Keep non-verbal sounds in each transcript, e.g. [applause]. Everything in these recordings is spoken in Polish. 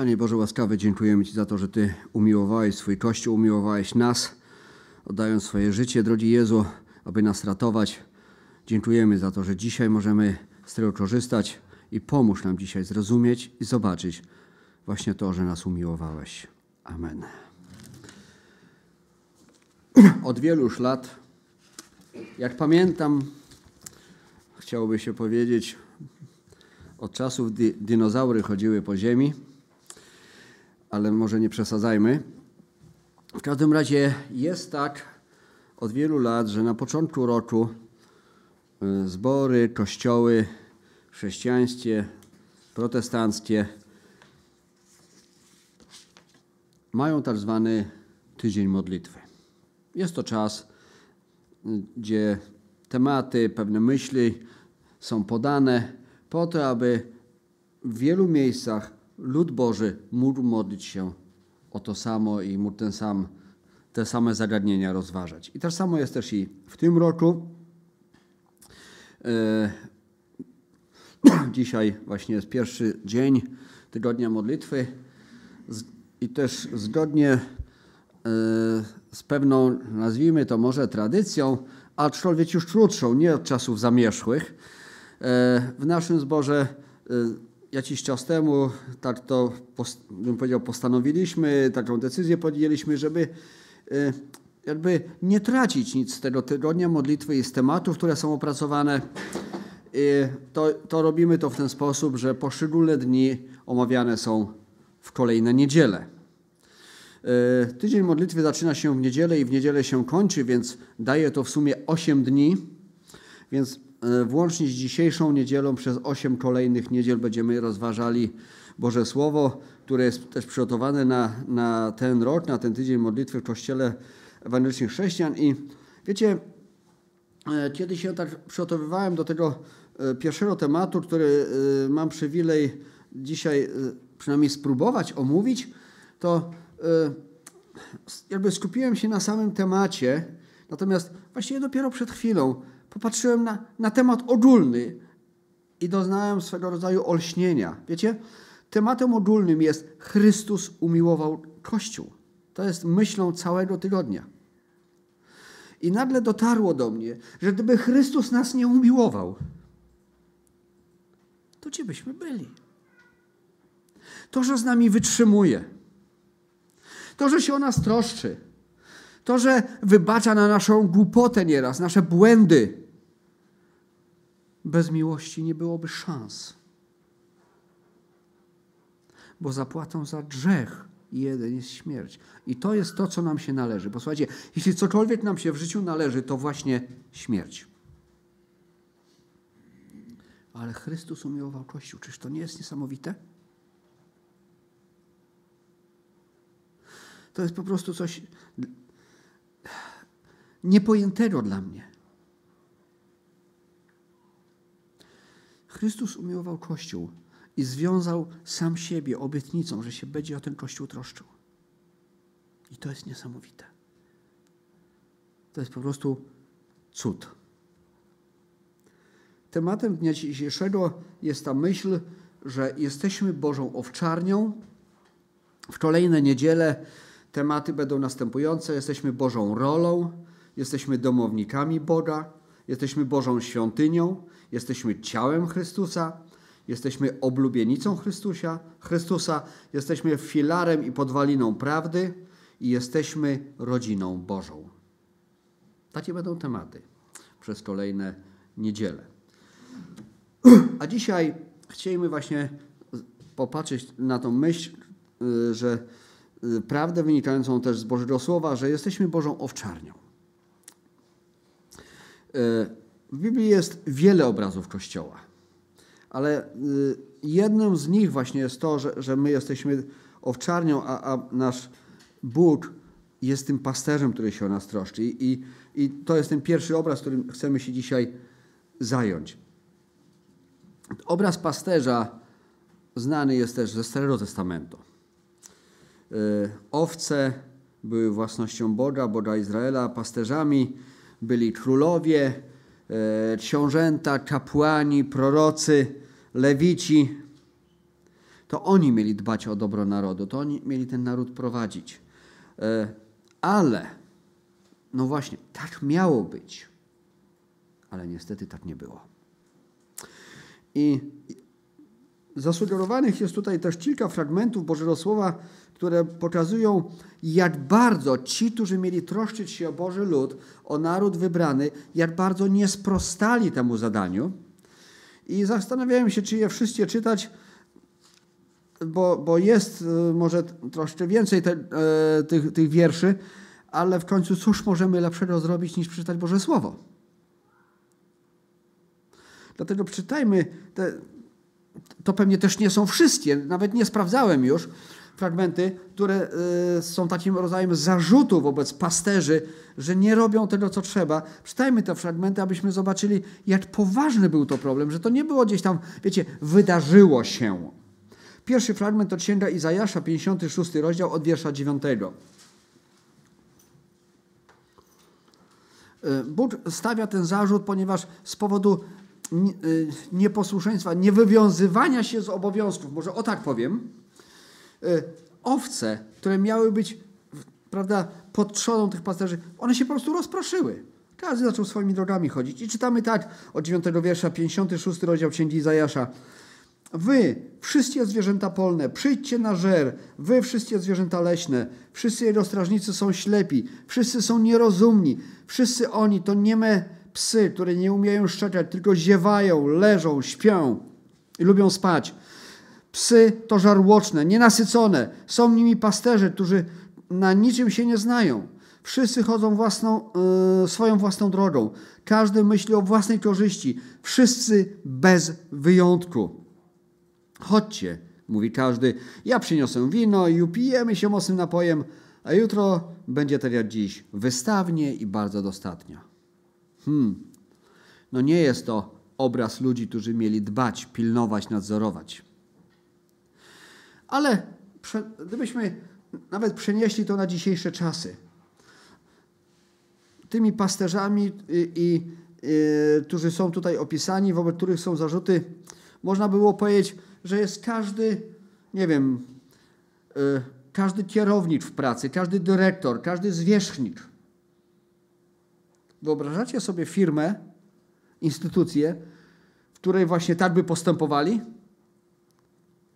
Panie Boże łaskawy, dziękujemy Ci za to, że Ty umiłowałeś swój Kościół, umiłowałeś nas, oddając swoje życie, drogi Jezu, aby nas ratować. Dziękujemy za to, że dzisiaj możemy z tego korzystać i pomóż nam dzisiaj zrozumieć i zobaczyć właśnie to, że nas umiłowałeś. Amen. [clears throat] Od wielu już lat, jak pamiętam, chciałoby się powiedzieć, od czasów di dinozaury chodziły po ziemi, ale może nie przesadzajmy. W każdym razie jest tak od wielu lat, że na początku roku y, zbory, kościoły chrześcijańskie, protestanckie mają tak zwany tydzień modlitwy. Jest to czas, y, gdzie tematy, pewne myśli są podane po to, aby w wielu miejscach lud Boży mógł modlić się o to samo i mógł ten sam, te same zagadnienia rozważać. I tak samo jest też i w tym roku. E, [clears throat] dzisiaj właśnie jest pierwszy dzień tygodnia modlitwy i też zgodnie e, z pewną, nazwijmy to może tradycją, aczkolwiek już krótszą, nie od czasów zamierzchłych, e, w naszym zborze jakiś czas temu, tak to bym powiedział, postanowiliśmy, taką decyzję podjęliśmy, żeby e, jakby nie tracić nic z tego tygodnia modlitwy i z tematów, które są opracowane. To, to robimy to w ten sposób, że poszczególne dni omawiane są w kolejne niedziele. E, tydzień modlitwy zaczyna się w niedzielę i w niedzielę się kończy, więc daje to w sumie 8 dni. Więc E, włącznie z dzisiejszą niedzielą przez osiem kolejnych niedziel będziemy rozważali Boże Słowo, które jest też przygotowane na, na ten rok, na ten tydzień modlitwy w Kościele Ewangelicznych Chrześcijan. I wiecie, e, kiedy się tak przygotowywałem do tego e, pierwszego tematu, który mam przywilej dzisiaj przynajmniej spróbować omówić, to jakby skupiłem się na samym temacie, natomiast właściwie dopiero przed chwilą popatrzyłem na, na temat ogólny i doznałem swego rodzaju olśnienia. Wiecie, tematem ogólnym jest Chrystus umiłował Kościół. To jest myślą całego tygodnia. I nagle dotarło do mnie, że gdyby Chrystus nas nie umiłował, to gdzie byśmy byli? To, że z nami wytrzymuje, to, że się o nas troszczy, to, że wybacza na naszą głupotę nieraz, nasze błędy. Bez miłości nie byłoby szans. Bo zapłatą za grzech jeden jest śmierć. I to jest to, co nam się należy. Posłuchajcie, jeśli cokolwiek nam się w życiu należy, to właśnie śmierć. Ale Chrystus umiłował Kościół. Czyż to nie jest niesamowite? To jest po prostu coś niepojętego dla mnie. Chrystus umiłował Kościół i związał sam siebie obietnicą, że się będzie o ten Kościół troszczył. I to jest niesamowite. To jest po prostu cud. Tematem dnia dzisiejszego jest ta myśl, że jesteśmy Bożą owczarnią. W kolejne niedziele tematy będą następujące. Jesteśmy Bożą rolą, jesteśmy domownikami Boga, jesteśmy Bożą świątynią, jesteśmy ciałem Chrystusa, jesteśmy oblubienicą Chrystusa, Chrystusa, jesteśmy filarem i podwaliną prawdy i jesteśmy rodziną Bożą. Takie będą tematy przez kolejne niedziele. A dzisiaj chcielibyśmy właśnie popatrzeć na tą myśl, y, że y, prawdę wynikającą też z Bożego Słowa, że jesteśmy Bożą owczarnią. Y, w Biblii jest wiele obrazów Kościoła, ale y, jednym z nich właśnie jest to, że, że my jesteśmy owczarnią, a, a nasz Bóg jest tym pasterzem, który się o nas troszczy. I, i, to jest ten pierwszy obraz, którym chcemy się dzisiaj zająć. Obraz pasterza znany jest też ze Starego Testamentu. Y, owce były własnością Boga, Boga Izraela, pasterzami byli królowie, książęta, kapłani, prorocy, lewici. To oni mieli dbać o dobro narodu, to oni mieli ten naród prowadzić. E, ale, no właśnie, tak miało być. Ale niestety tak nie było. I zasugerowanych jest tutaj też kilka fragmentów Bożego Słowa, które pokazują, jak bardzo ci, którzy mieli troszczyć się o Boży lud, o naród wybrany, jak bardzo nie sprostali temu zadaniu. I zastanawiałem się, czy je wszystkie czytać, bo, bo jest e, może troszkę więcej te, e, tych, tych wierszy, ale w końcu cóż możemy lepszego zrobić niż przeczytać Boże Słowo? Dlatego czytajmy te, to pewnie też nie są wszystkie, nawet nie sprawdzałem już, fragmenty, które y, są takim rodzajem zarzutu wobec pasterzy, że nie robią tego, co trzeba. Czytajmy te fragmenty, abyśmy zobaczyli, jak poważny był to problem, że to nie było gdzieś tam, wiecie, wydarzyło się. Pierwszy fragment to Księga Izajasza, 56 rozdział, od wiersza 9. Y, Bóg stawia ten zarzut, ponieważ z powodu y, nieposłuszeństwa, niewywiązywania się z obowiązków, może o tak powiem, owce, które miały być prawda, pod trzoną tych pasterzy, one się po prostu rozproszyły. Każdy zaczął swoimi drogami chodzić. I czytamy tak od 9 wiersza, 56 rozdział Księgi Izajasza. Wy, wszystkie zwierzęta polne, przyjdźcie na żer, wy, wszystkie zwierzęta leśne, wszyscy jego strażnicy są ślepi, wszyscy są nierozumni, wszyscy oni to nieme psy, które nie umieją szczekać, tylko ziewają, leżą, śpią i lubią spać. Psy to żarłoczne, nienasycone. Są nimi pasterze, którzy na niczym się nie znają. Wszyscy chodzą własną, yy, swoją własną drogą. Każdy myśli o własnej korzyści. Wszyscy bez wyjątku. Chodźcie, mówi każdy. Ja przyniosę wino i upijemy się mocnym napojem, a jutro będzie tak jak dziś, wystawnie i bardzo dostatnio. Hmm. No nie jest to obraz ludzi, którzy mieli dbać, pilnować, nadzorować. Ale gdybyśmy nawet przenieśli to na dzisiejsze czasy, tymi pasterzami, i, i, i, którzy są tutaj opisani, wobec których są zarzuty, można było powiedzieć, że jest każdy, nie wiem, y, każdy kierownik w pracy, każdy dyrektor, każdy zwierzchnik. Wyobrażacie sobie firmę, instytucję, w której właśnie tak by postępowali?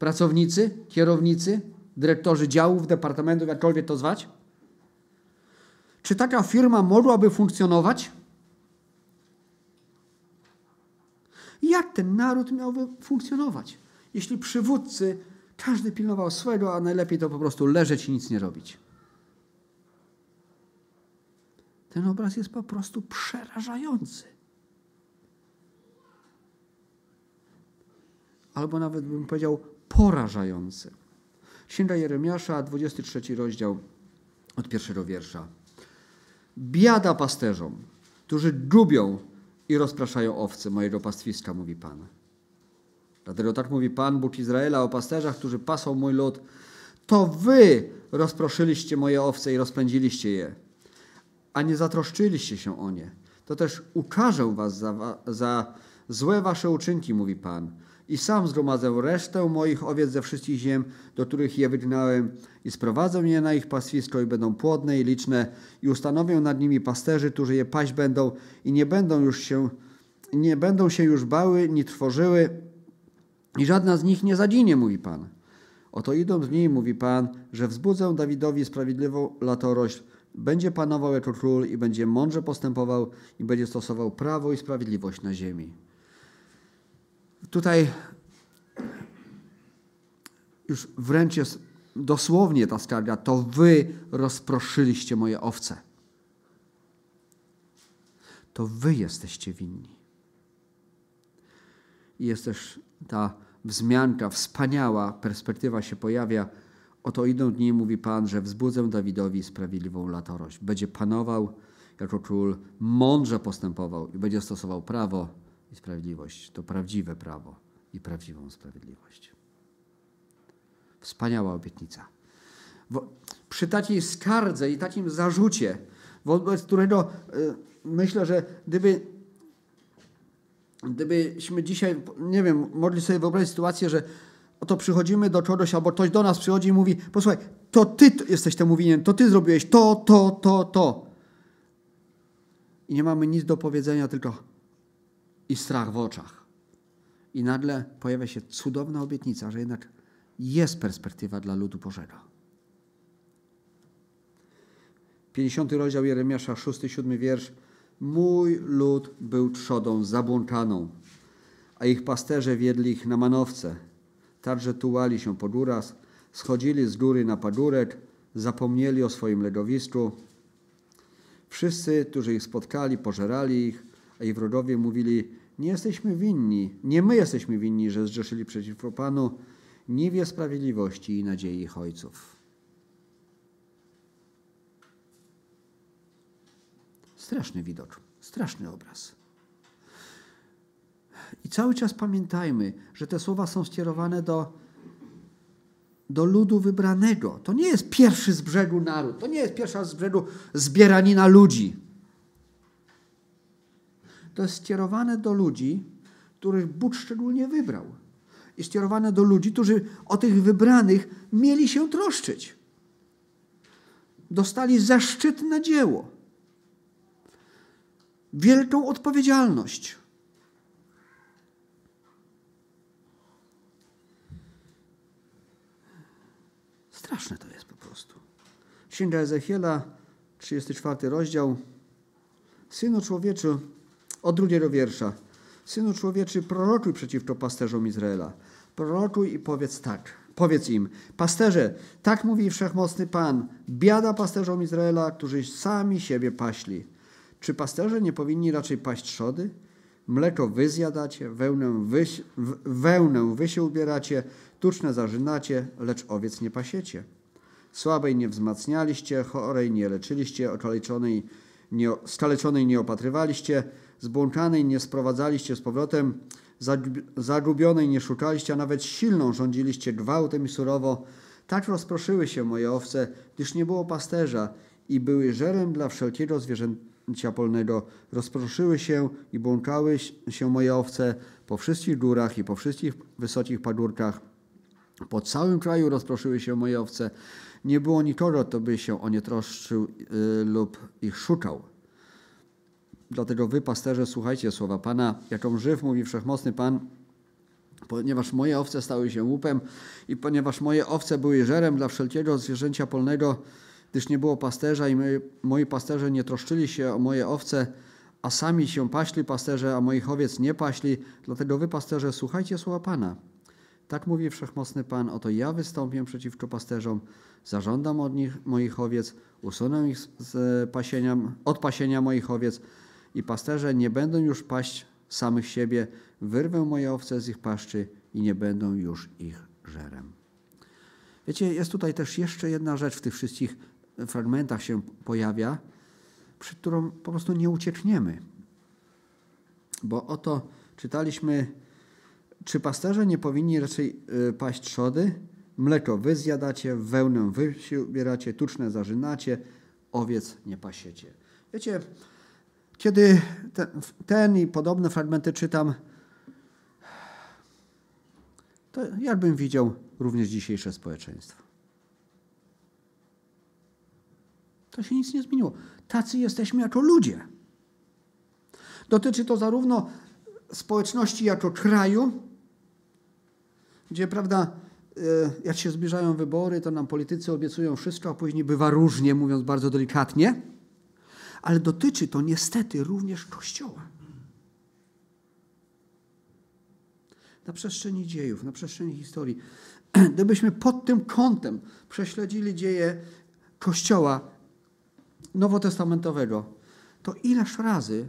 Pracownicy, kierownicy, dyrektorzy działów, departamentów, jakkolwiek to zwać? Czy taka firma mogłaby funkcjonować? Jak ten naród miałby funkcjonować, jeśli przywódcy każdy pilnował swego, a najlepiej to po prostu leżeć i nic nie robić? Ten obraz jest po prostu przerażający. Albo nawet bym powiedział porażający. Księga Jeremiasza, 23 rozdział od pierwszego wiersza. Biada pasterzom, którzy gubią i rozpraszają owce mojego pastwiska, mówi Pan. Dlatego tak mówi Pan, Bóg Izraela o pasterzach, którzy pasą mój lud. To wy rozproszyliście moje owce i rozpędziliście je, a nie zatroszczyliście się o nie. To też ukażę was za, za złe wasze uczynki, mówi Pan i sam zgromadzę resztę moich owiec ze wszystkich ziem, do których je wygnałem i sprowadzę je na ich pastwisko i będą płodne i liczne i ustanowię nad nimi pasterzy, którzy je paść będą i nie będą już się nie będą się już bały, ni trwożyły i żadna z nich nie zaginie, mówi Pan. Oto idą dni, mówi Pan, że wzbudzę Dawidowi sprawiedliwą latorość, będzie panował jako król i będzie mądrze postępował i będzie stosował prawo i sprawiedliwość na ziemi. Tutaj już wręcz jest dosłownie ta skarga, to wy rozproszyliście moje owce. To wy jesteście winni. I jest też ta wzmianka, wspaniała perspektywa się pojawia. Oto idą dni, mówi Pan, że wzbudzę Dawidowi sprawiedliwą latorość. Będzie panował jako król, mądrze postępował i będzie stosował prawo i sprawiedliwość. To prawdziwe prawo i prawdziwą sprawiedliwość. Wspaniała obietnica. przy takiej skardze i takim zarzucie, wobec którego y, myślę, że gdyby, gdybyśmy dzisiaj, nie wiem, mogli sobie wyobrazić sytuację, że oto przychodzimy do czegoś, albo ktoś do nas przychodzi i mówi, posłuchaj, to ty jesteś temu winien, to ty zrobiłeś to, to, to, to. I nie mamy nic do powiedzenia, tylko i strach w oczach. I nagle pojawia się cudowna obietnica, że jednak jest perspektywa dla ludu Bożego. 50 rozdział Jeremiasza, 6-7 wiersz. Mój lud był trzodą zabłąkaną, a ich pasterze wiedli ich na manowce. Także tułali się pod uraz, schodzili z góry na padurek, zapomnieli o swoim legowisku. Wszyscy, którzy ich spotkali, pożerali ich, a ich wrogowie mówili, nie jesteśmy winni, nie my jesteśmy winni, że zgrzeszyli przeciwko Panu, nie wie sprawiedliwości i nadziei ich ojców. Straszny widok, straszny obraz. I cały czas pamiętajmy, że te słowa są skierowane do, do ludu wybranego. To nie jest pierwszy z brzegu naród, to nie jest pierwsza z brzegu zbieranina ludzi. To jest skierowane do ludzi, których Bóg szczególnie wybrał. I skierowane do ludzi, którzy o tych wybranych mieli się troszczyć. Dostali zaszczytne dzieło wielką odpowiedzialność. Straszne to jest po prostu. Księga Ezechiela, 34 rozdział. Synu człowieczy, od drugiego wiersza. Synu człowieczy, prorokuj przeciwko pasterzom Izraela. Prorokuj i powiedz tak. Powiedz im, pasterze, tak mówi wszechmocny Pan, biada pasterzom Izraela, którzy sami siebie paśli. Czy pasterze nie powinni raczej paść trzody? Mleko wy zjadacie, wełnę wy, wełnę wy się ubieracie, tuczne zażynacie, lecz owiec nie pasiecie. Słabej nie wzmacnialiście, chorej nie leczyliście, okaleczonej nie, skaleczonej nie opatrywaliście, zbłąkanej nie sprowadzaliście z powrotem, zagubionej nie szukaliście, a nawet silną rządziliście gwałtem i surowo. Tak rozproszyły się moje owce, gdyż nie było pasterza i były żerem dla wszelkiego zwierzęcia polnego. Rozproszyły się i błąkały się moje owce po wszystkich górach i po wszystkich wysokich pagórkach. Po całym kraju rozproszyły się moje owce. Nie było nikogo, kto by się o nie troszczył yy, lub ich szukał. Dlatego wy, pasterze, słuchajcie słowa Pana, jaką żyw mówi wszechmocny Pan, ponieważ moje owce stały się łupem i ponieważ moje owce były żerem dla wszelkiego zwierzęcia polnego, gdyż nie było pasterza i moi, moi pasterze nie troszczyli się o moje owce, a sami się paśli pasterze, a moich owiec nie paśli, dlatego wy, pasterze, słuchajcie słowa Pana. Tak mówi wszechmocny Pan, oto ja wystąpię przeciwko pasterzom, zażądam od nich moich owiec, usunę ich z pasienia, od pasienia moich owiec i pasterze nie będą już paść samych siebie, wyrwę moje owce z ich paszczy i nie będą już ich żerem. Wiecie, jest tutaj też jeszcze jedna rzecz w tych wszystkich fragmentach się pojawia, przed którą po prostu nie uciekniemy. Bo oto czytaliśmy czy pasterze nie powinni raczej y, paść trzody? Mleko wy zjadacie, wełnę wy się ubieracie, tuczne zażynacie, owiec nie pasiecie. Wiecie, kiedy ten, ten i podobne fragmenty czytam, to jakbym widział również dzisiejsze społeczeństwo. To się nic nie zmieniło. Tacy jesteśmy jako ludzie. Dotyczy to zarówno społeczności jako kraju, gdzie, prawda, e, jak się zbliżają wybory, to nam politycy obiecują wszystko, a później bywa różnie, mówiąc bardzo delikatnie. Ale dotyczy to niestety również Kościoła. Na przestrzeni dziejów, na przestrzeni historii. [clears throat] Gdybyśmy pod tym kątem prześledzili dzieje Kościoła nowotestamentowego, to ileż razy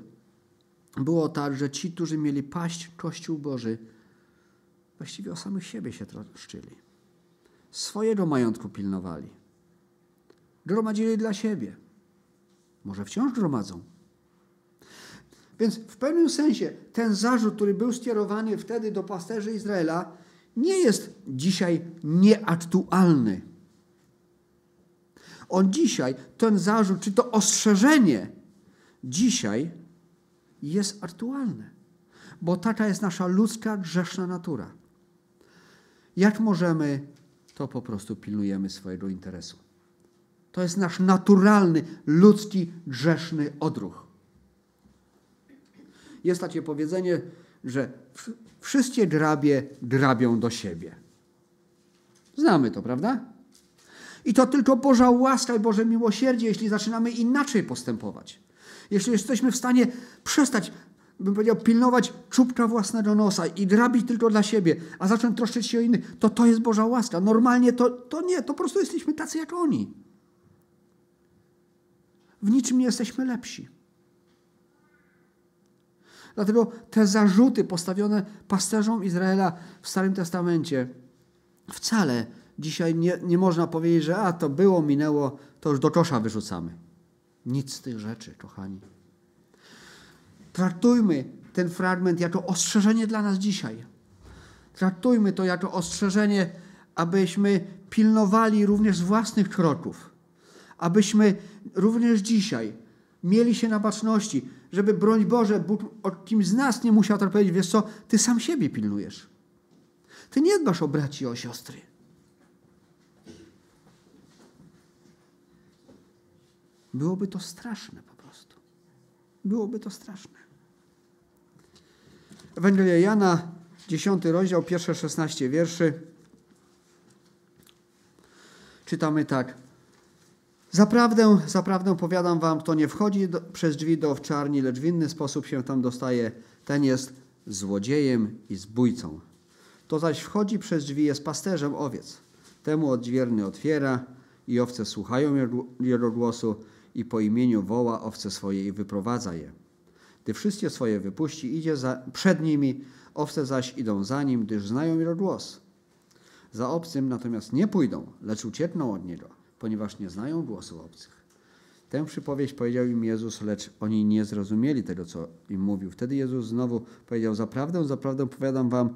było tak, że ci, którzy mieli paść Kościół Boży, właściwie o samych siebie się troszczyli. Swojego majątku pilnowali. Gromadzili dla siebie. Może wciąż gromadzą. Więc w pewnym sensie ten zarzut, który był skierowany wtedy do pasterzy Izraela, nie jest dzisiaj nieaktualny. On dzisiaj, ten zarzut, czy to ostrzeżenie, dzisiaj jest aktualne. Bo taka jest nasza ludzka, grzeszna natura. Jak możemy, to po prostu pilnujemy swojego interesu. To jest nasz naturalny, ludzki, grzeszny odruch. Jest takie powiedzenie, że wszystkie grabie grabią do siebie. Znamy to, prawda? I to tylko Boża łaska i Boże miłosierdzie, jeśli zaczynamy inaczej postępować. Jeśli jesteśmy w stanie przestać, bym powiedział, pilnować czubka własnego nosa i grabić tylko dla siebie, a zacząć troszczyć się o innych, to to jest Boża łaska. Normalnie to, to nie, to po prostu jesteśmy tacy jak oni. W niczym nie jesteśmy lepsi. Dlatego te zarzuty postawione pasterzom Izraela w Starym Testamencie wcale dzisiaj nie, nie można powiedzieć, że a to było, minęło, to już do kosza wyrzucamy. Nic z tych rzeczy, kochani. Traktujmy ten fragment jako ostrzeżenie dla nas dzisiaj. Traktujmy to jako ostrzeżenie, abyśmy pilnowali również własnych kroków. Abyśmy również dzisiaj mieli się na baczności, żeby broń Boże, Bóg od kimś z nas nie musiał tak powiedzieć, wiesz co, ty sam siebie pilnujesz. Ty nie dbasz o braci i o siostry. Byłoby to straszne po prostu. Byłoby to straszne. Ewangelia Jana, 10 rozdział, pierwsze 16 wierszy. Czytamy tak. Zaprawdę, zaprawdę powiadam wam, kto nie wchodzi do, przez drzwi do owczarni, lecz w inny sposób się tam dostaje, ten jest złodziejem i zbójcą. To zaś wchodzi przez drzwi jest pasterzem owiec. Temu odźwierny otwiera i owce słuchają jego głosu i po imieniu woła owce swoje i wyprowadza je. Gdy wszystkie swoje wypuści, idzie za, przed nimi, owce zaś idą za nim, gdyż znają jego głos. Za obcym natomiast nie pójdą, lecz uciekną od niego, ponieważ nie znają głosu obcych. Tę przypowieść powiedział im Jezus, lecz oni nie zrozumieli tego, co im mówił. Wtedy Jezus znowu powiedział, zaprawdę, zaprawdę powiadam wam,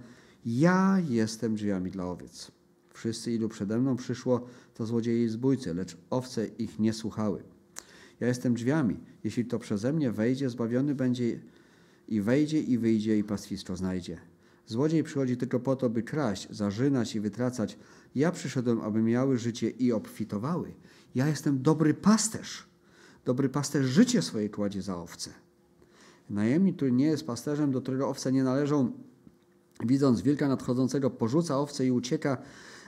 ja jestem drzwiami dla owiec. Wszyscy, ilu przede mną przyszło, to złodzieje i zbójcy, lecz owce ich nie słuchały. Ja jestem drzwiami. Jeśli to przeze mnie wejdzie, zbawiony będzie i wejdzie i wyjdzie i pastwisko znajdzie. Złodziej przychodzi tylko po to, by kraść, zarzynać i wytracać. Ja przyszedłem, aby miały życie i obfitowały. Ja jestem dobry pasterz. Dobry pasterz życie swoje kładzie za owce. Najemnik, który nie jest pasterzem, do którego owce nie należą, widząc wilka nadchodzącego, porzuca owce i ucieka,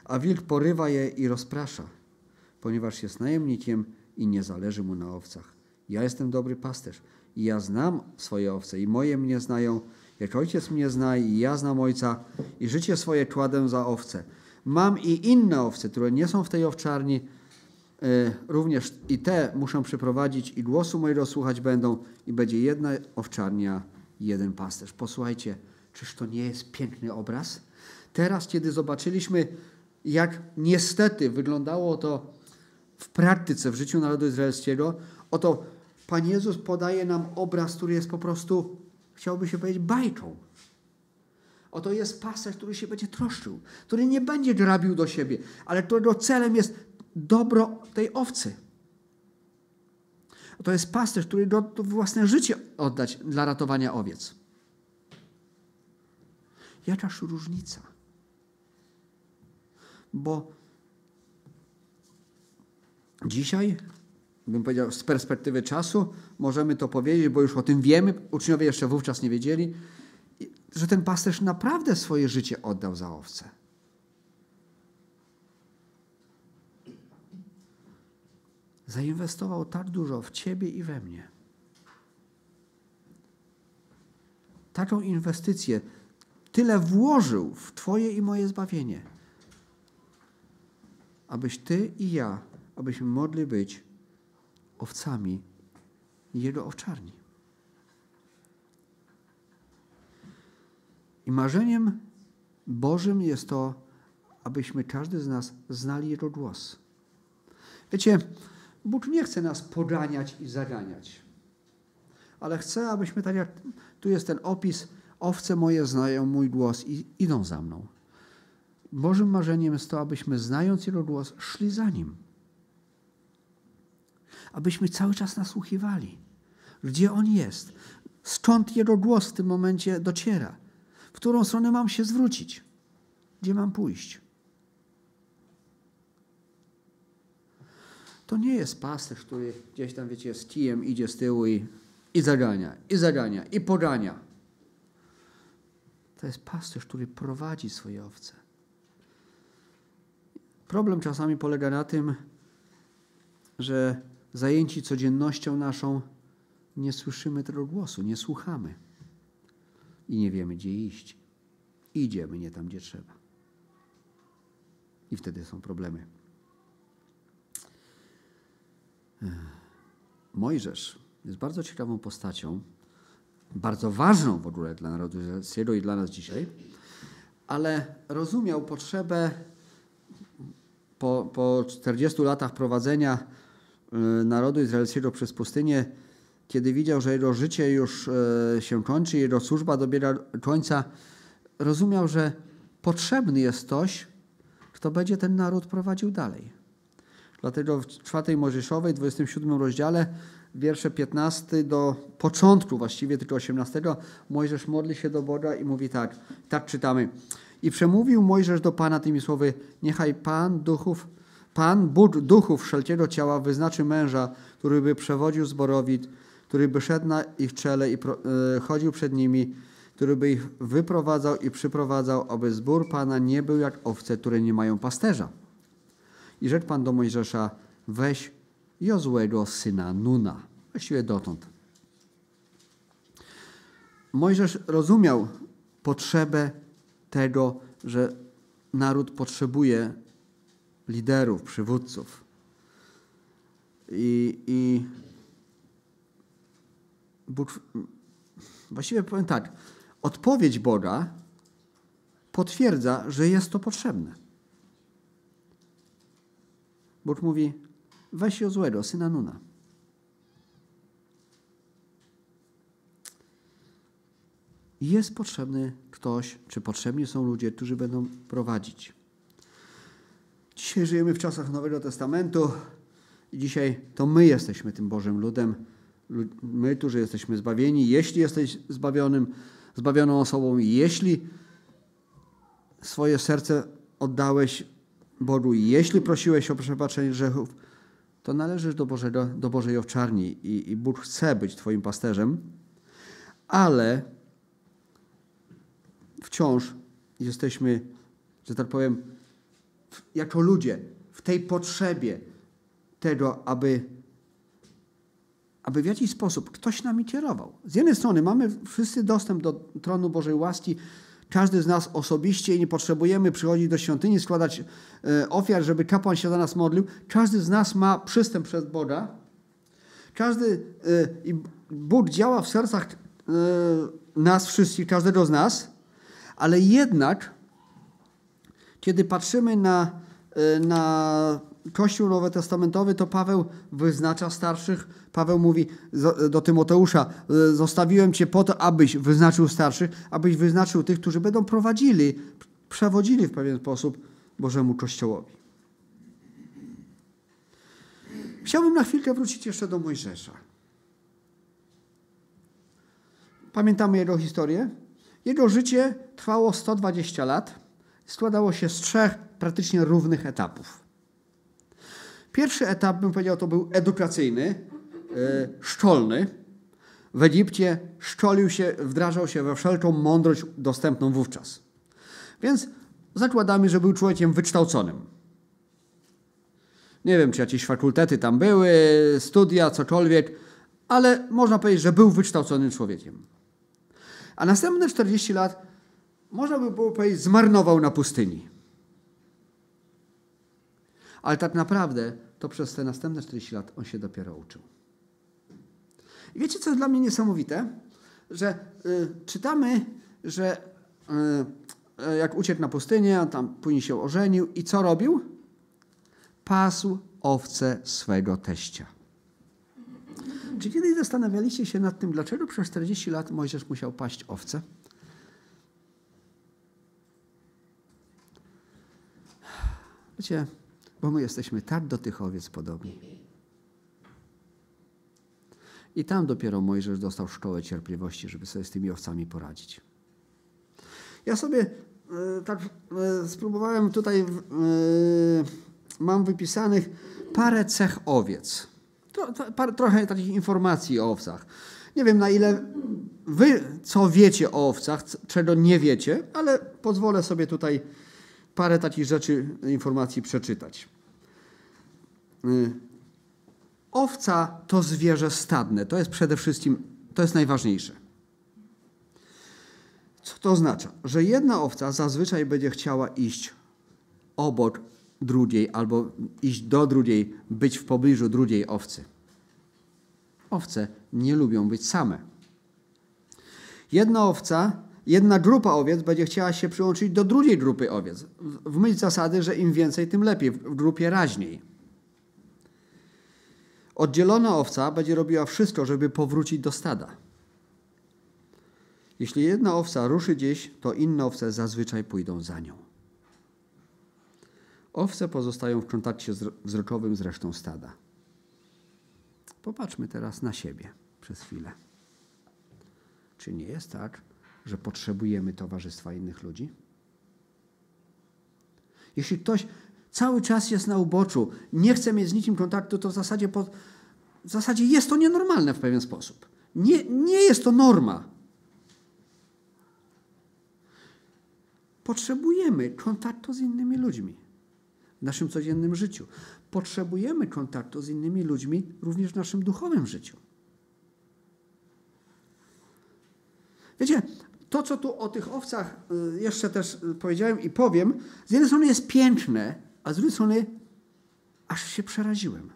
a wilk porywa je i rozprasza. Ponieważ jest najemnikiem, i nie zależy mu na owcach. Ja jestem dobry pasterz i ja znam swoje owce i moje mnie znają, jak ojciec mnie zna i ja znam ojca i życie swoje kładę za owce. Mam i inne owce, które nie są w tej owczarni, e, również i te muszę przyprowadzić i głosu mojego słuchać będą i będzie jedna owczarnia, jeden pasterz. Posłuchajcie, czyż to nie jest piękny obraz? Teraz, kiedy zobaczyliśmy, jak niestety wyglądało to w praktyce, w życiu narodu izraelskiego, oto Pan Jezus podaje nam obraz, który jest po prostu, chciałby się powiedzieć, bajką. Oto jest pasterz, który się będzie troszczył, który nie będzie grabił do siebie, ale którego celem jest dobro tej owcy. To jest pasterz, który do własne życie oddać dla ratowania owiec. Jakaż różnica? Bo Dzisiaj, bym powiedział, z perspektywy czasu możemy to powiedzieć, bo już o tym wiemy, uczniowie jeszcze wówczas nie wiedzieli, że ten pasterz naprawdę swoje życie oddał za owce. Zainwestował tak dużo w ciebie i we mnie. Taką inwestycję tyle włożył w Twoje i moje zbawienie, abyś Ty i ja abyśmy mogli być owcami Jego owczarni. I marzeniem Bożym jest to, abyśmy każdy z nas znali Jego głos. Wiecie, Bóg nie chce nas poganiać i zaganiać, ale chce, abyśmy, tak jak tu jest ten opis, owce moje znają mój głos i idą za mną. Bożym marzeniem jest to, abyśmy znając Jego głos, szli za Nim abyśmy cały czas nasłuchiwali. Gdzie On jest? Skąd Jego głos w tym momencie dociera? W którą stronę mam się zwrócić? Gdzie mam pójść? To nie jest pasterz, który gdzieś tam, wiecie, z kijem idzie z tyłu i, i zagania, i zagania, i pogania. To jest pasterz, który prowadzi swoje owce. Problem czasami polega na tym, że zajęci codziennością naszą nie słyszymy tego głosu, nie słuchamy i nie wiemy, gdzie iść. Idziemy nie tam, gdzie trzeba. I wtedy są problemy. Mojżesz jest bardzo ciekawą postacią, bardzo ważną w ogóle dla narodu izraelskiego i dla nas dzisiaj, ale rozumiał potrzebę po, po 40 latach prowadzenia narodu izraelskiego przez pustynię, kiedy widział, że jego życie już y, się kończy, jego służba dobiera końca, rozumiał, że potrzebny jest ktoś, kto będzie ten naród prowadził dalej. Dlatego w 4 Mojżeszowej, 27 rozdziale, wiersze 15 do początku, właściwie tylko 18, Mojżesz modli się do Boga i mówi tak, tak czytamy. I przemówił Mojżesz do Pana tymi słowy, niechaj Pan duchów, Pan Bóg duchów wszelkiego ciała wyznaczy męża, który by przewodził zborowi, który by szedł na ich czele i pro, e, chodził przed nimi, który by ich wyprowadzał i przyprowadzał, aby zbór Pana nie był jak owce, które nie mają pasterza. I rzekł Pan do Mojżesza, weź Jozłego syna Nuna. Właściwie dotąd. Mojżesz rozumiał potrzebę tego, że naród potrzebuje liderów, przywódców. I, i Bóg, właściwie powiem tak, odpowiedź Boga potwierdza, że jest to potrzebne. Bóg mówi, weź złego syna Nuna. Jest potrzebny ktoś, czy potrzebni są ludzie, którzy będą prowadzić. Dzisiaj żyjemy w czasach Nowego Testamentu i dzisiaj to my jesteśmy tym Bożym ludem. My, którzy jesteśmy zbawieni. Jeśli jesteś zbawionym, zbawioną osobą, jeśli swoje serce oddałeś Bogu, jeśli prosiłeś o przebaczenie grzechów, to należysz do, Bożego, do Bożej owczarni i, i Bóg chce być Twoim pasterzem, ale wciąż jesteśmy, że tak powiem, jako ludzie w tej potrzebie tego, aby, aby w jakiś sposób ktoś nami kierował. Z jednej strony mamy wszyscy dostęp do tronu Bożej łaski, każdy z nas osobiście i nie potrzebujemy przychodzić do świątyni, składać e, ofiar, żeby kapłan się za nas modlił. Każdy z nas ma przystęp przed Boga. Każdy, e, i Bóg działa w sercach e, nas wszystkich, każdego z nas, ale jednak, kiedy patrzymy na, na Kościół Nowotestamentowy, to Paweł wyznacza starszych. Paweł mówi do Tymoteusza: Zostawiłem cię po to, abyś wyznaczył starszych, abyś wyznaczył tych, którzy będą prowadzili, przewodzili w pewien sposób Bożemu Kościołowi. Chciałbym na chwilkę wrócić jeszcze do Mojżesza. Pamiętamy jego historię? Jego życie trwało 120 lat. Składało się z trzech praktycznie równych etapów. Pierwszy etap, bym powiedział, to był edukacyjny, e, szczolny. W Egipcie szczolił się, wdrażał się we wszelką mądrość dostępną wówczas. Więc zakładamy, że był człowiekiem wykształconym. Nie wiem, czy jakieś fakultety tam były, studia, cokolwiek, ale można powiedzieć, że był wykształconym człowiekiem. A następne 40 lat, można by było powiedzieć, zmarnował na pustyni. Ale tak naprawdę to przez te następne 40 lat on się dopiero uczył. I wiecie, co jest dla mnie niesamowite? Że y, czytamy, że y, y jak uciekł na pustynię, on tam później się ożenił i co robił? Pasł owce swego teścia. Czy kiedyś zastanawialiście się nad tym, dlaczego przez 40 lat Mojżesz musiał paść owce? Wiecie, bo my jesteśmy tak do tych owiec podobni. I tam dopiero Mojżesz dostał szkołę cierpliwości, żeby sobie z tymi owcami poradzić. Ja sobie e, tak e, spróbowałem tutaj, e, mam wypisanych parę cech owiec. Tro, to, trochę takich informacji o owcach. Nie wiem na ile wy co wiecie o owcach, czego nie wiecie, ale pozwolę sobie tutaj parę takich rzeczy, informacji przeczytać. Owca to zwierzę stadne. To jest przede wszystkim, to jest najważniejsze. Co to oznacza? Że jedna owca zazwyczaj będzie chciała iść obok drugiej albo iść do drugiej, być w pobliżu drugiej owcy. Owce nie lubią być same. Jedna owca, jedna grupa owiec będzie chciała się przyłączyć do drugiej grupy owiec. W myśl zasady, że im więcej, tym lepiej, w grupie raźniej. Oddzielona owca będzie robiła wszystko, żeby powrócić do stada. Jeśli jedna owca ruszy gdzieś, to inne owce zazwyczaj pójdą za nią. Owce pozostają w kontakcie wzrokowym z resztą stada. Popatrzmy teraz na siebie przez chwilę. Czy nie jest tak, że potrzebujemy towarzystwa innych ludzi? Jeśli ktoś cały czas jest na uboczu, nie chce mieć z nikim kontaktu, to w zasadzie, po, w zasadzie jest to nienormalne w pewien sposób. Nie, nie jest to norma. Potrzebujemy kontaktu z innymi ludźmi w naszym codziennym życiu. Potrzebujemy kontaktu z innymi ludźmi również w naszym duchowym życiu. Wiecie, to, co tu o tych owcach y, jeszcze też y, powiedziałem i powiem, z jednej strony jest piękne, a z drugiej strony aż się przeraziłem.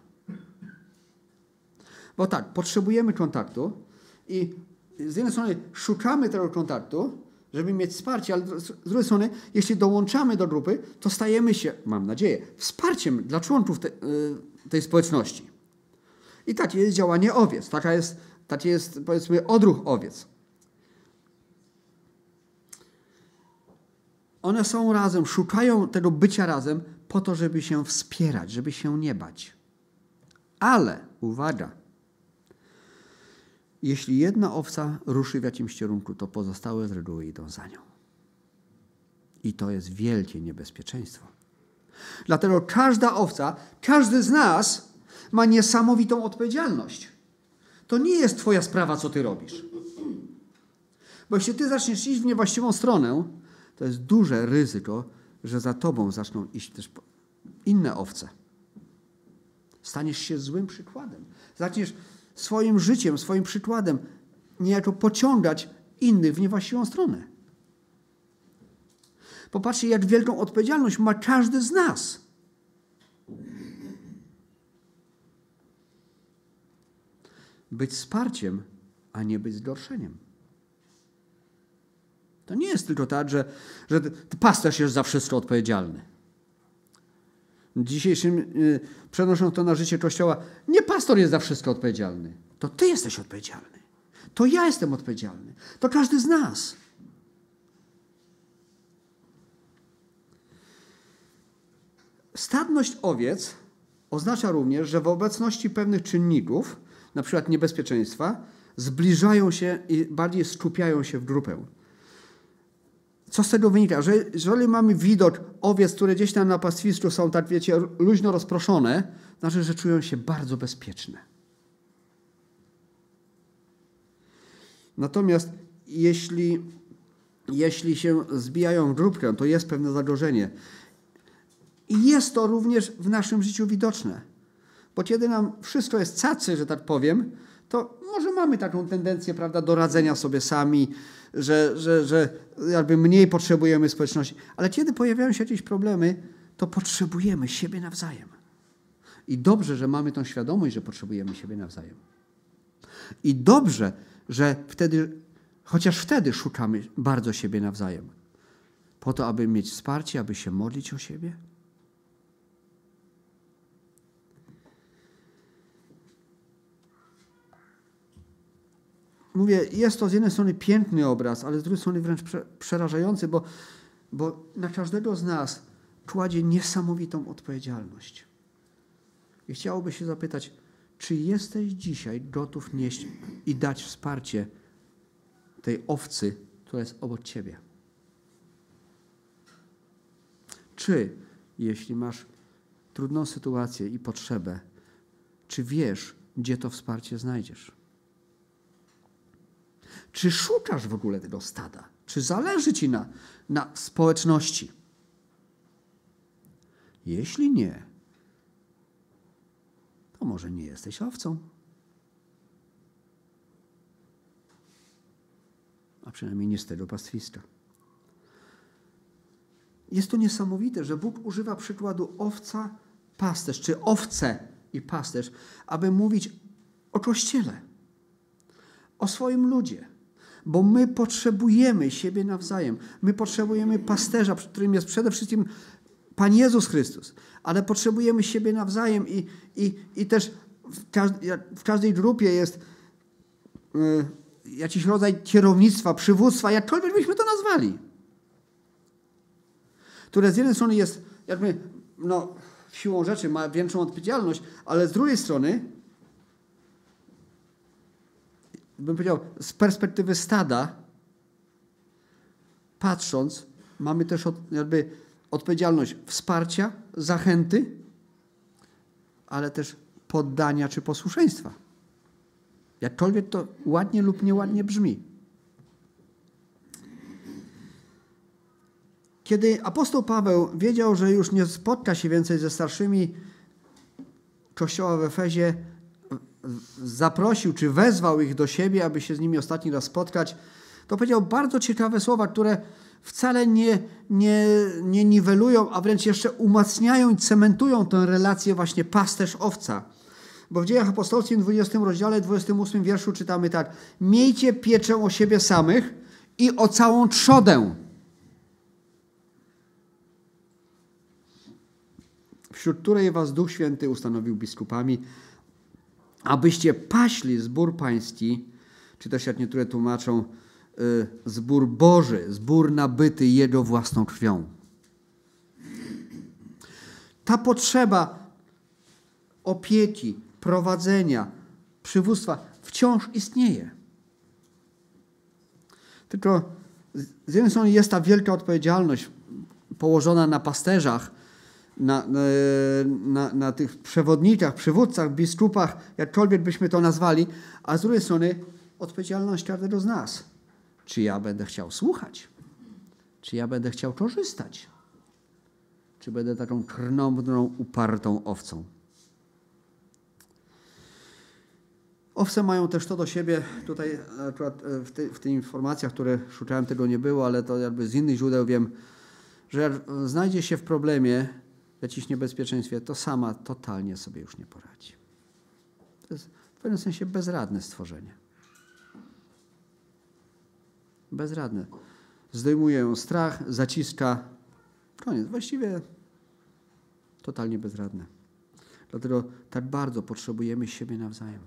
Bo tak, potrzebujemy kontaktu i z jednej strony szukamy tego kontaktu, żeby mieć wsparcie, ale z drugiej strony, jeśli dołączamy do grupy, to stajemy się, mam nadzieję, wsparciem dla członków te, y, tej społeczności. I takie jest działanie owiec, taka jest, taki jest powiedzmy odruch owiec. One są razem, szukają tego bycia razem po to, żeby się wspierać, żeby się nie bać. Ale, uwaga, jeśli jedna owca ruszy w jakimś kierunku, to pozostałe z reguły idą za nią. I to jest wielkie niebezpieczeństwo. Dlatego każda owca, każdy z nas ma niesamowitą odpowiedzialność. To nie jest Twoja sprawa, co Ty robisz. Bo jeśli Ty zaczniesz iść w niewłaściwą stronę, to jest duże ryzyko, że za Tobą zaczną iść też inne owce. Staniesz się złym przykładem. Zaczniesz swoim życiem, swoim przykładem niejako pociągać innych w niewłaściwą stronę. Popatrzcie, jak wielką odpowiedzialność ma każdy z nas. Być wsparciem, a nie być zgorszeniem. To nie jest tylko tak, że, że pasterz jest za wszystko odpowiedzialny. Dzisiejszym, y, przenosząc to na życie Kościoła, nie pastor jest za wszystko odpowiedzialny. To ty jesteś odpowiedzialny. To ja jestem odpowiedzialny. To każdy z nas. Stadność owiec oznacza również, że w obecności pewnych czynników, na przykład niebezpieczeństwa, zbliżają się i bardziej skupiają się w grupę. Co z tego wynika? Że jeżeli mamy widok owiec, które gdzieś tam na pastwisku są, tak wiecie, luźno rozproszone, znaczy, że czują się bardzo bezpieczne. Natomiast jeśli, jeśli się zbijają w grupkę, to jest pewne zagrożenie. I jest to również w naszym życiu widoczne. Bo kiedy nam wszystko jest cacy, że tak powiem, to może mamy taką tendencję prawda, do radzenia sobie sami, że, że, że jakby mniej potrzebujemy społeczności. Ale kiedy pojawiają się jakieś problemy, to potrzebujemy siebie nawzajem. I dobrze, że mamy tą świadomość, że potrzebujemy siebie nawzajem. I dobrze, że wtedy, chociaż wtedy szukamy bardzo siebie nawzajem. Po to, aby mieć wsparcie, aby się modlić o siebie. Mówię, jest to z jednej strony piękny obraz, ale z drugiej strony wręcz przerażający, bo, bo na każdego z nas kładzie niesamowitą odpowiedzialność. I chciałoby się zapytać, czy jesteś dzisiaj gotów nieść i dać wsparcie tej owcy, która jest obok ciebie? Czy jeśli masz trudną sytuację i potrzebę, czy wiesz, gdzie to wsparcie znajdziesz? Czy szukasz w ogóle tego stada? Czy zależy ci na, na społeczności? Jeśli nie, to może nie jesteś owcą. A przynajmniej nie z tego pastwiska. Jest to niesamowite, że Bóg używa przykładu owca, pasterz, czy owce i pasterz, aby mówić o Kościele, o swoim ludzie. Bo my potrzebujemy siebie nawzajem. My potrzebujemy pasterza, którym jest przede wszystkim Pan Jezus Chrystus. Ale potrzebujemy siebie nawzajem i, i, i też w, każdej, w każdej grupie jest y, jakiś rodzaj kierownictwa, przywództwa, jakkolwiek byśmy to nazwali które z jednej strony jest jakby no, siłą rzeczy ma większą odpowiedzialność, ale z drugiej strony bym powiedział, z perspektywy stada patrząc, mamy też od, jakby odpowiedzialność wsparcia, zachęty, ale też poddania czy posłuszeństwa. Jakkolwiek to ładnie lub nieładnie brzmi. Kiedy apostoł Paweł wiedział, że już nie spotka się więcej ze starszymi kościoła w Efezie, zaprosił czy wezwał ich do siebie, aby się z nimi ostatni raz spotkać, to powiedział bardzo ciekawe słowa, które wcale nie, nie, nie niwelują, a wręcz jeszcze umacniają i cementują tę relację właśnie pasterz-owca. Bo w dziejach apostolskich w 20 rozdziale, 28 wierszu czytamy tak. Miejcie pieczę o siebie samych i o całą trzodę wśród której was Duch Święty ustanowił biskupami, abyście paśli zbór pański, czy też jak niektóre tłumaczą, y, zbór Boży, zbór nabyty Jego własną krwią. Ta potrzeba opieki, prowadzenia, przywództwa wciąż istnieje. Tylko z jednej strony jest ta wielka odpowiedzialność położona na pasterzach, na, na, na tych przewodnikach, przywódcach, biskupach, jakkolwiek byśmy to nazwali, a z drugiej strony odpowiedzialność każdego z nas. Czy ja będę chciał słuchać? Czy ja będę chciał korzystać? Czy będę taką krnąbrną, upartą owcą? Owce mają też to do siebie, tutaj akurat e, w, tej, w tych informacjach, które szukałem, tego nie było, ale to jakby z innych źródeł wiem, że znajdzie się w problemie, jakimś niebezpieczeństwie, to sama totalnie sobie już nie poradzi. To jest w pewnym sensie bezradne stworzenie. Bezradne. Zdejmuje ją strach, zaciska. Koniec. Właściwie totalnie bezradne. Dlatego tak bardzo potrzebujemy siebie nawzajem.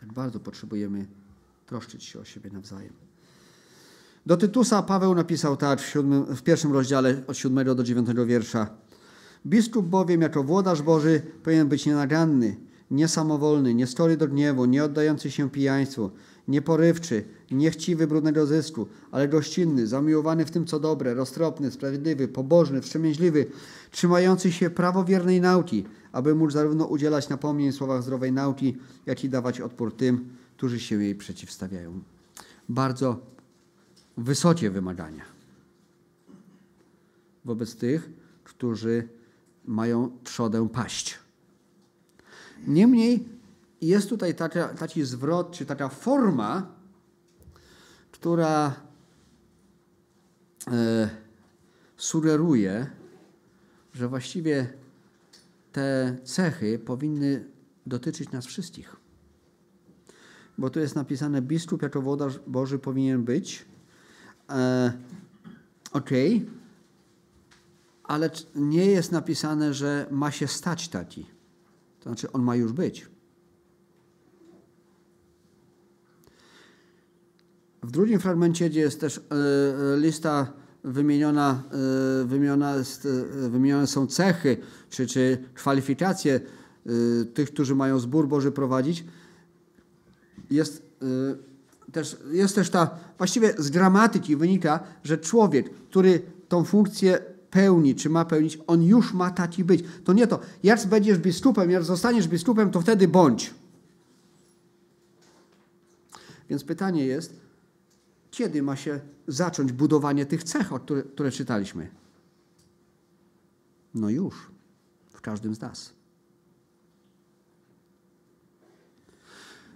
Tak bardzo potrzebujemy troszczyć się o siebie nawzajem. Do Tytusa Paweł napisał tak w, siódmym, w pierwszym rozdziale od 7 do 9 wiersza. Biskup bowiem jako włodarz Boży powinien być nienaganny, niesamowolny, niestory do gniewu, nie oddający się pijaństwu, nieporywczy, niechciwy brudnego zysku, ale gościnny, zamiłowany w tym, co dobre, roztropny, sprawiedliwy, pobożny, wstrzemięźliwy, trzymający się prawowiernej nauki, aby mógł zarówno udzielać napomnień słowach zdrowej nauki, jak i dawać odpór tym, którzy się jej przeciwstawiają. Bardzo wysokie wymagania wobec tych, którzy mają trzodę paść. Niemniej jest tutaj taka, taki zwrot, czy taka forma, która e, sugeruje, że właściwie te cechy powinny dotyczyć nas wszystkich. Bo tu jest napisane, biskup jako włodarz Boży powinien być, E, ok, ale nie jest napisane, że ma się stać taki. To znaczy, on ma już być. W drugim fragmencie, gdzie jest też e, lista wymieniona, e, wymieniona jest, wymienione są cechy czy, czy kwalifikacje tych, którzy mają zbór Boży prowadzić, jest też, jest też ta, właściwie z gramatyki wynika, że człowiek, który tą funkcję pełni, czy ma pełnić, on już ma taki być. To nie to, jak będziesz biskupem, jak zostaniesz biskupem, to wtedy bądź. Więc pytanie jest, kiedy ma się zacząć budowanie tych cech, które, które czytaliśmy? No już, w każdym z nas.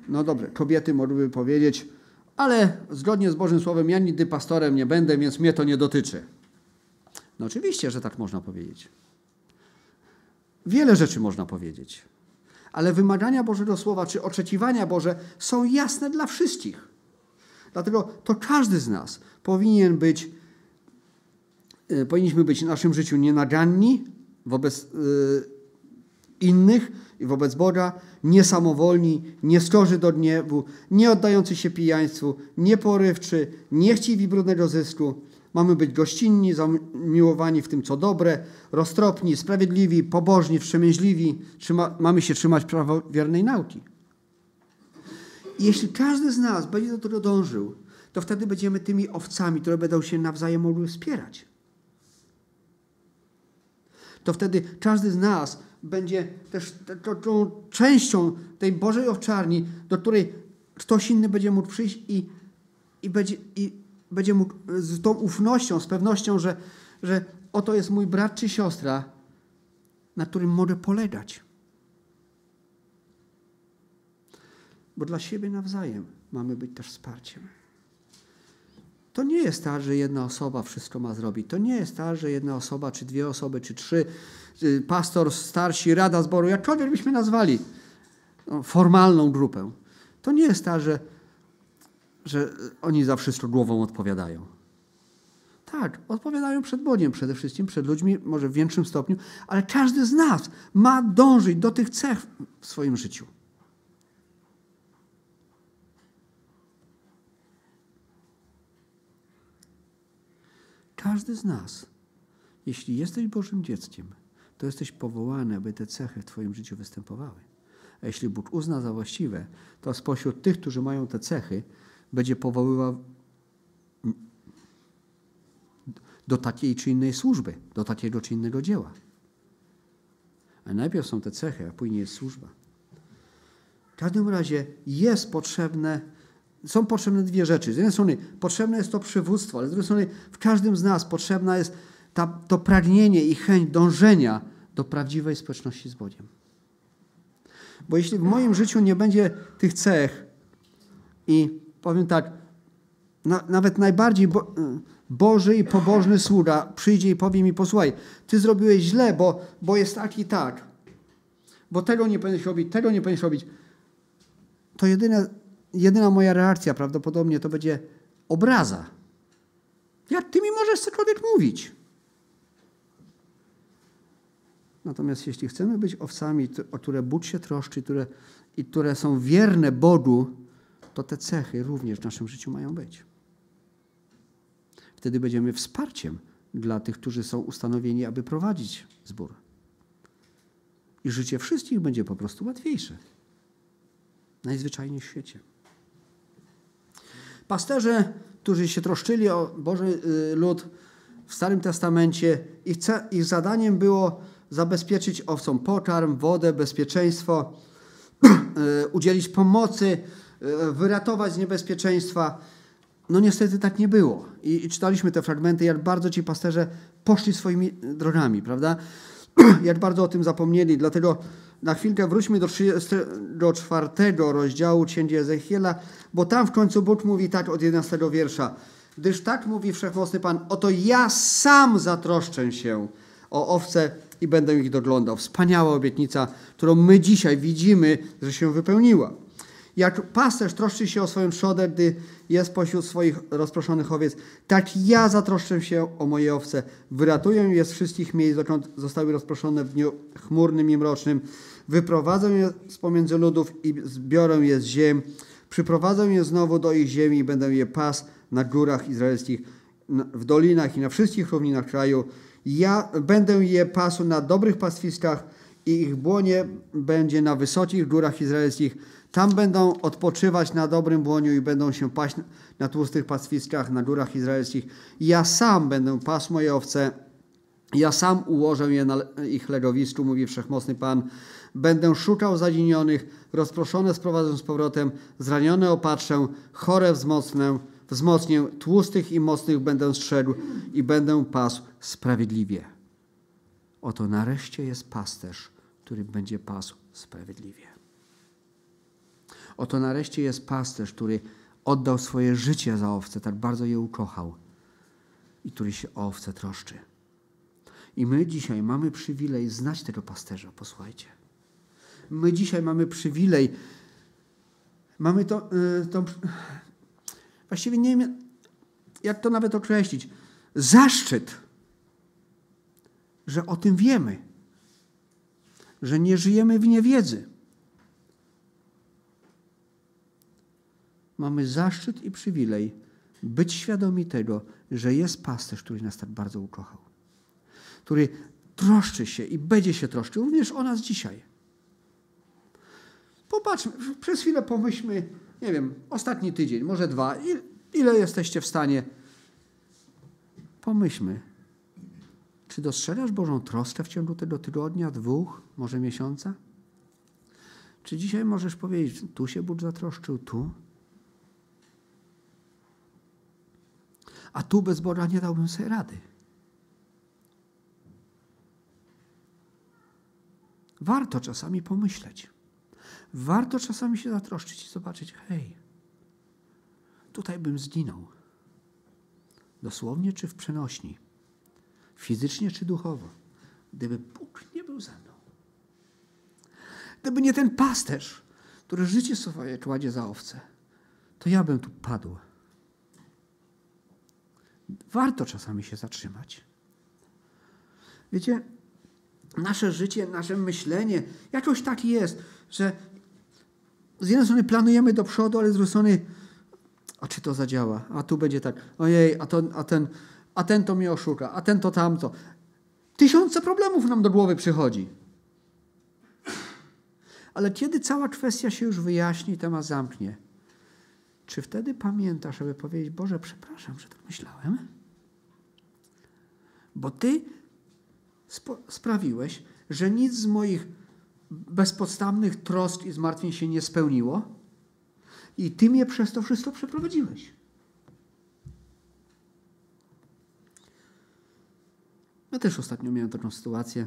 No dobrze, kobiety mogłyby powiedzieć, ale zgodnie z Bożym Słowem ja nigdy pastorem nie będę, więc mnie to nie dotyczy. No oczywiście, że tak można powiedzieć. Wiele rzeczy można powiedzieć. Ale wymagania Bożego Słowa czy oczekiwania Boże są jasne dla wszystkich. Dlatego to każdy z nas powinien być, yy, powinniśmy być w naszym życiu nienaganni wobec yy, innych i wobec Boga, niesamowolni, nieskorzy do gniewu, nie oddający się pijaństwu, nieporywczy, niechciwi brudnego zysku. Mamy być gościnni, zamiłowani w tym, co dobre, roztropni, sprawiedliwi, pobożni, wstrzemięźliwi. Trzyma, mamy się trzymać prawowiernej nauki. I jeśli każdy z nas będzie do tego dążył, to wtedy będziemy tymi owcami, które będą się nawzajem mogły wspierać. To wtedy każdy z nas będzie też tą częścią tej Bożej owczarni, do której ktoś inny będzie mógł przyjść i, i, będzie, i będzie mógł z tą ufnością, z pewnością, że, że oto jest mój brat czy siostra, na którym mogę polegać. Bo dla siebie nawzajem mamy być też wsparciem. To nie jest tak, że jedna osoba wszystko ma zrobić. To nie jest tak, że jedna osoba, czy dwie osoby, czy trzy, pastor, starsi, rada zboru, jakkolwiek byśmy nazwali no, formalną grupę. To nie jest tak, że, że oni za wszystko głową odpowiadają. Tak, odpowiadają przed Bogiem przede wszystkim, przed ludźmi, może w większym stopniu, ale każdy z nas ma dążyć do tych cech w swoim życiu. Każdy z nas, jeśli jesteś Bożym dzieckiem, to jesteś powołany, aby te cechy w Twoim życiu występowały. A jeśli Bóg uzna za właściwe, to spośród tych, którzy mają te cechy, będzie powoływał do takiej czy innej służby, do takiego czy innego dzieła. A najpierw są te cechy, a później jest służba. W każdym razie jest potrzebne są potrzebne dwie rzeczy. Z jednej strony potrzebne jest to przywództwo, ale z drugiej strony w każdym z nas potrzebna jest ta, to pragnienie i chęć dążenia do prawdziwej społeczności z Bogiem. Bo jeśli w moim życiu nie będzie tych cech i powiem tak, na, nawet najbardziej bo, Boży i pobożny sługa przyjdzie i powie mi, posłuchaj, ty zrobiłeś źle, bo, bo jest tak i tak, bo tego nie powinieneś robić, tego nie powinieneś robić, to jedyne jedyna moja reakcja prawdopodobnie to będzie obraza. Jak ty mi możesz cokolwiek mówić? Natomiast jeśli chcemy być owcami, o które Bóg się troszczy które, i które są wierne Bogu, to te cechy również w naszym życiu mają być. Wtedy będziemy wsparciem dla tych, którzy są ustanowieni, aby prowadzić zbór. I życie wszystkich będzie po prostu łatwiejsze. Najzwyczajniej w świecie. Pasterze, którzy się troszczyli o Boży y, lud w Starym Testamencie, ich, ich zadaniem było zabezpieczyć owcom pokarm, wodę, bezpieczeństwo, y, [clears throat] udzielić pomocy, y, wyratować z niebezpieczeństwa. No niestety tak nie było. I, I, czytaliśmy te fragmenty, jak bardzo ci pasterze poszli swoimi drogami, prawda? [clears throat] jak bardzo o tym zapomnieli. Dlatego na chwilkę wróćmy do 34 rozdziału Księgi Ezechiela, bo tam w końcu Bóg mówi tak od 11 wiersza. Gdyż tak mówi Wszechmocny Pan, oto ja sam zatroszczę się o owce i będę ich doglądał. Wspaniała obietnica, którą my dzisiaj widzimy, że się wypełniła. Jak pasterz troszczy się o swoją trzodę, gdy jest pośród swoich rozproszonych owiec, tak ja zatroszczę się o moje owce. Wyratuję je z wszystkich miejsc, dokąd zostały rozproszone w dniu chmurnym i mrocznym. Wyprowadzę je z pomiędzy ludów i zbiorę je z ziem. Przyprowadzę je znowu do ich ziemi i będę je pas na górach izraelskich, w dolinach i na wszystkich równinach kraju. Ja będę je pasł na dobrych pastwiskach i ich błonie będzie na wysokich górach izraelskich tam będą odpoczywać na dobrym błoniu i będą się paść na tłustych pastwiskach na górach izraelskich. Ja sam będę pasł moje owce Ja sam ułożę je na ich legowisku, mówi Wszechmocny Pan. Będę szukał zaginionych, rozproszone sprowadzę z powrotem, zranione opatrzę, chore wzmocnę, wzmocnię, tłustych i mocnych będę strzegł i będę pasł sprawiedliwie. Oto nareszcie jest pasterz, który będzie pasł sprawiedliwie. Oto nareszcie jest pasterz, który oddał swoje życie za owce, tak bardzo je ukochał i który się o owce troszczy. I my dzisiaj mamy przywilej znać tego pasterza, posłuchajcie. My dzisiaj mamy przywilej, mamy to, yy, to właściwie nie wiem, jak to nawet określić, zaszczyt, że o tym wiemy, że nie żyjemy w niewiedzy. Mamy zaszczyt i przywilej być świadomi tego, że jest pasterz, który nas tak bardzo ukochał który troszczy się i będzie się troszczył również o nas dzisiaj. Popatrzmy, przez chwilę pomyślmy, nie wiem, ostatni tydzień, może dwa, ile jesteście w stanie. Pomyślmy, czy dostrzegasz Bożą troskę w ciągu tego tygodnia, dwóch, może miesiąca? Czy dzisiaj możesz powiedzieć, tu się Bóg zatroszczył, tu? A tu bez Boga nie dałbym sobie rady. Warto czasami pomyśleć. Warto czasami się zatroszczyć i zobaczyć, hej, tutaj bym zginął. Dosłownie czy w przenośni. Fizycznie czy duchowo. Gdyby Bóg nie był ze mną. Gdyby nie ten pasterz, który życie swoje kładzie za owce, to ja bym tu padł. Warto czasami się zatrzymać. Wiecie, nasze życie, nasze myślenie jakoś tak jest, że z jednej strony planujemy do przodu, ale z drugiej strony, a czy to zadziała? A tu będzie tak, ojej, a, to, a, ten, a ten to mnie oszuka, a ten to tamto. Tysiące problemów nam do głowy przychodzi. Ale kiedy cała kwestia się już wyjaśni, temat zamknie, czy wtedy pamiętasz, aby powiedzieć, Boże, przepraszam, że tak myślałem? Bo Ty sprawiłeś, że nic z moich bezpodstawnych trosk i zmartwień się nie spełniło i Ty mnie przez to wszystko przeprowadziłeś. Ja też ostatnio miałem taką sytuację.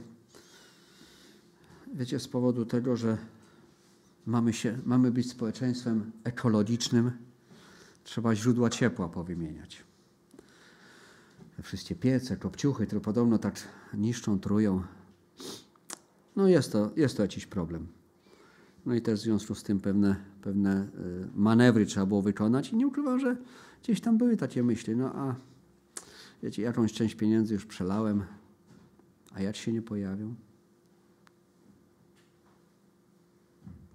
Wiecie, z powodu tego, że mamy, się, mamy być społeczeństwem ekologicznym, trzeba źródła ciepła powymieniać wszystkie piece, kopciuchy, które podobno tak niszczą, trują. No jest to, jest to jakiś problem. No i też w związku z tym pewne, pewne y, manewry trzeba było wykonać i nie ukrywam, że gdzieś tam były takie myśli, no a wiecie, jakąś część pieniędzy już przelałem, a jak się nie pojawią?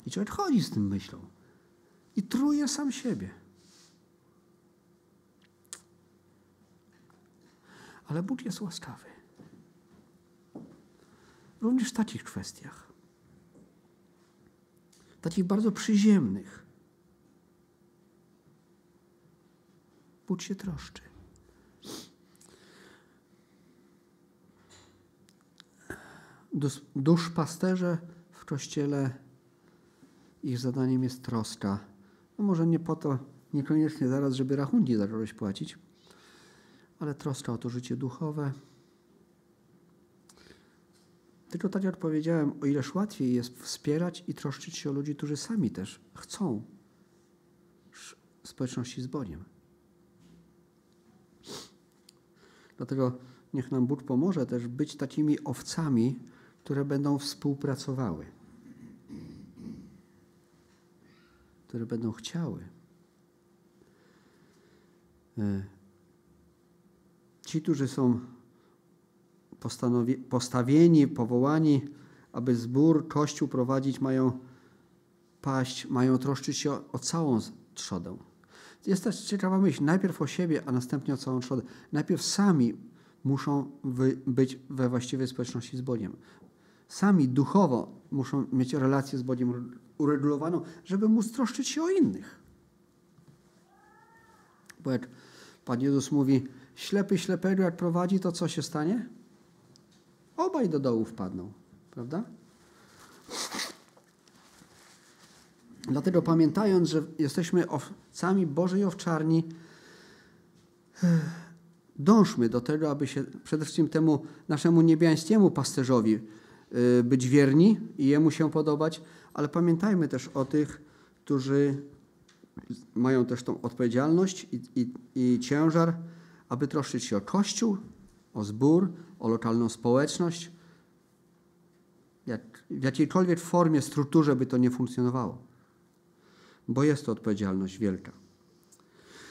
I człowiek chodzi z tym myślą i truje sam siebie. Ale Bóg jest łaskawy. Również w takich kwestiach. Takich bardzo przyziemnych. Bóg się troszczy. Dusz pasterze w kościele, ich zadaniem jest troska. No może nie po to, niekoniecznie zaraz, żeby rachunki za kogoś płacić, ale troska o to życie duchowe. Tylko tak jak powiedziałem, o ileż łatwiej jest wspierać i troszczyć się o ludzi, którzy sami też chcą społeczności z Bogiem. Dlatego niech nam Bóg pomoże też być takimi owcami, które będą współpracowały, które będą chciały e, ci, którzy są postawieni, powołani, aby zbór, kościół prowadzić, mają paść, mają troszczyć się o, o całą trzodę. Jest też ciekawa myśl, najpierw o siebie, a następnie o całą trzodę. Najpierw sami muszą być we właściwej społeczności z Bogiem. Sami duchowo muszą mieć relację z Bogiem uregulowaną, żeby móc troszczyć się o innych. Bo jak Pan Jezus mówi, ślepy ślepego jak prowadzi, to co się stanie? Obaj do dołu wpadną, prawda? Dlatego pamiętając, że jesteśmy owcami Bożej owczarni, dążmy do tego, aby się przede wszystkim temu naszemu niebiańskiemu pasterzowi y, być wierni i jemu się podobać, ale pamiętajmy też o tych, którzy mają też tą odpowiedzialność i, i, i ciężar, aby troszczyć się o Kościół, o zbór, o lokalną społeczność, jak, w jakiejkolwiek formie, strukturze by to nie funkcjonowało, bo jest to odpowiedzialność wielka.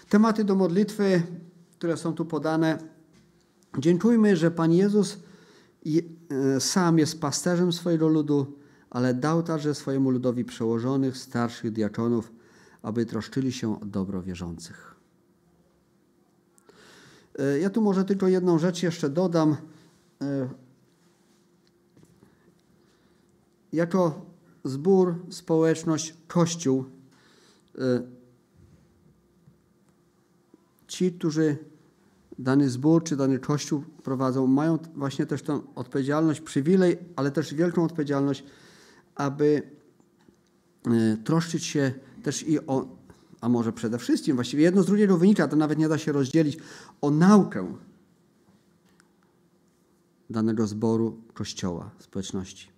Tematy do modlitwy, które są tu podane. Dziękujmy, że Pan Jezus e, sam jest pasterzem swojego ludu, ale dał także swojemu ludowi przełożonych, starszych diakonów, aby troszczyli się o dobro wierzących. E, ja tu może tylko jedną rzecz jeszcze dodam. E, jako zbór, społeczność, kościół, e, ci, którzy dany zbór czy dany kościół prowadzą, mają właśnie też tę odpowiedzialność, przywilej, ale też wielką odpowiedzialność, aby troszczyć się też i o, a może przede wszystkim, właściwie jedno z drugiego wynika, to nawet nie da się rozdzielić, o naukę danego zboru, kościoła, społeczności.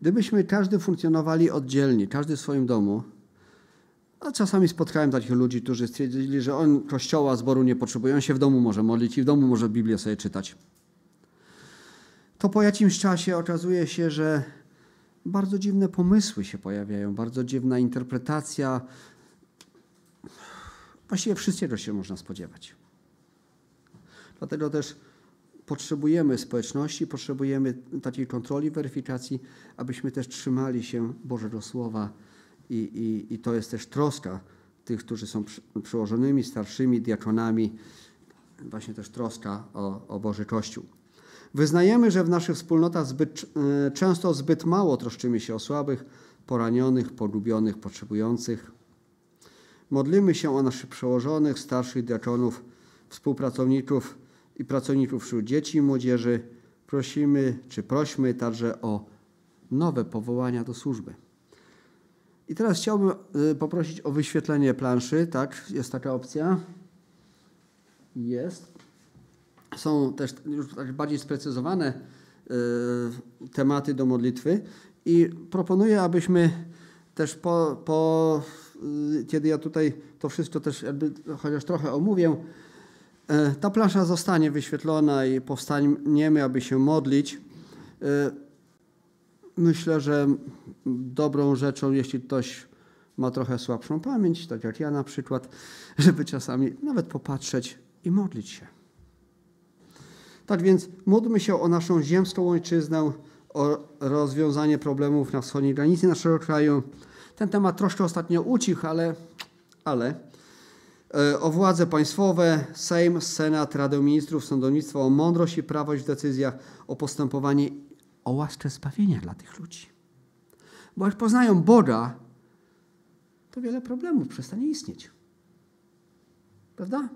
Gdybyśmy każdy funkcjonowali oddzielnie, każdy w swoim domu, a czasami spotkałem takich ludzi, którzy stwierdzili, że on kościoła, zboru nie potrzebuje, on się w domu może modlić i w domu może Biblię sobie czytać. To po jakimś czasie okazuje się, że bardzo dziwne pomysły się pojawiają, bardzo dziwna interpretacja. Właściwie wszystkiego się można spodziewać. Dlatego też potrzebujemy społeczności, potrzebujemy takiej kontroli, weryfikacji, abyśmy też trzymali się Bożego Słowa i, i, i to jest też troska tych, którzy są przełożonymi, starszymi, diakonami, właśnie też troska o, o Boży Kościół. Wyznajemy, że w naszych wspólnotach zbyt, e, często zbyt mało troszczymy się o słabych, poranionych, pogubionych, potrzebujących. Modlimy się o naszych przełożonych, starszych diakonów, współpracowników i pracowników wśród dzieci i młodzieży. Prosimy, czy prośmy także o nowe powołania do służby. I teraz chciałbym e, poprosić o wyświetlenie planszy. Tak, jest taka opcja. Jest są też już tak bardziej sprecyzowane e, tematy do modlitwy i proponuję, abyśmy też po, po kiedy ja tutaj to wszystko też chociaż trochę omówię, e, ta plansza zostanie wyświetlona i powstaniemy, aby się modlić. Myślę, że dobrą rzeczą, jeśli ktoś ma trochę słabszą pamięć, tak jak ja na przykład, [laughs] żeby czasami nawet popatrzeć i modlić się. Tak więc módlmy się o naszą ziemską ojczyznę, o rozwiązanie problemów na wschodniej granicy naszego kraju. Ten temat troszkę ostatnio ucichł, ale, ale e, o władze państwowe, Sejm, Senat, Radę Ministrów, sądownictwo, o mądrość i prawość w decyzjach, o postępowanie, o łaskę zbawienia dla tych ludzi. Bo jak poznają Boga, to wiele problemów przestanie istnieć. Prawda?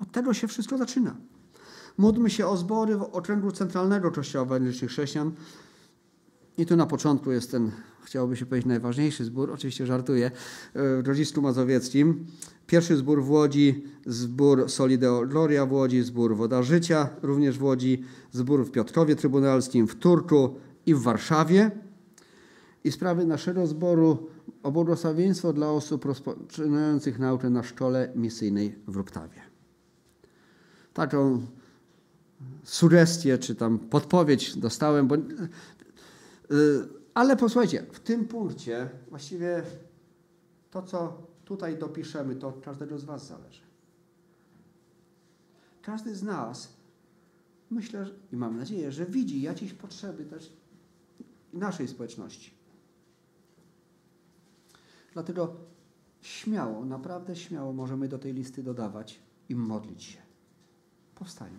Od tego się wszystko zaczyna. Módlmy się o zbory w okręgu centralnego Kościoła Ewangelicznych Chrześcijan. I tu na początku jest ten, chciałoby się powiedzieć, najważniejszy zbór, oczywiście żartuję, w Grodzisku Mazowieckim. Pierwszy zbór w Łodzi, zbór Solideo Gloria w Łodzi, zbór Woda Życia również w Łodzi, zbór w Piotrkowie Trybunalskim, w Turku i w Warszawie. I sprawy naszego zboru o błogosławieństwo dla osób rozpoczynających naukę na szkole misyjnej w Ruptawie. Taką sugestię, czy tam podpowiedź dostałem, bo, ale posłuchajcie, w tym punkcie właściwie to, co tutaj dopiszemy, to od każdego z Was zależy. Każdy z nas, myślę i mam nadzieję, że widzi jakieś potrzeby też naszej społeczności. Dlatego śmiało, naprawdę śmiało możemy do tej listy dodawać i modlić się. Powstańmy.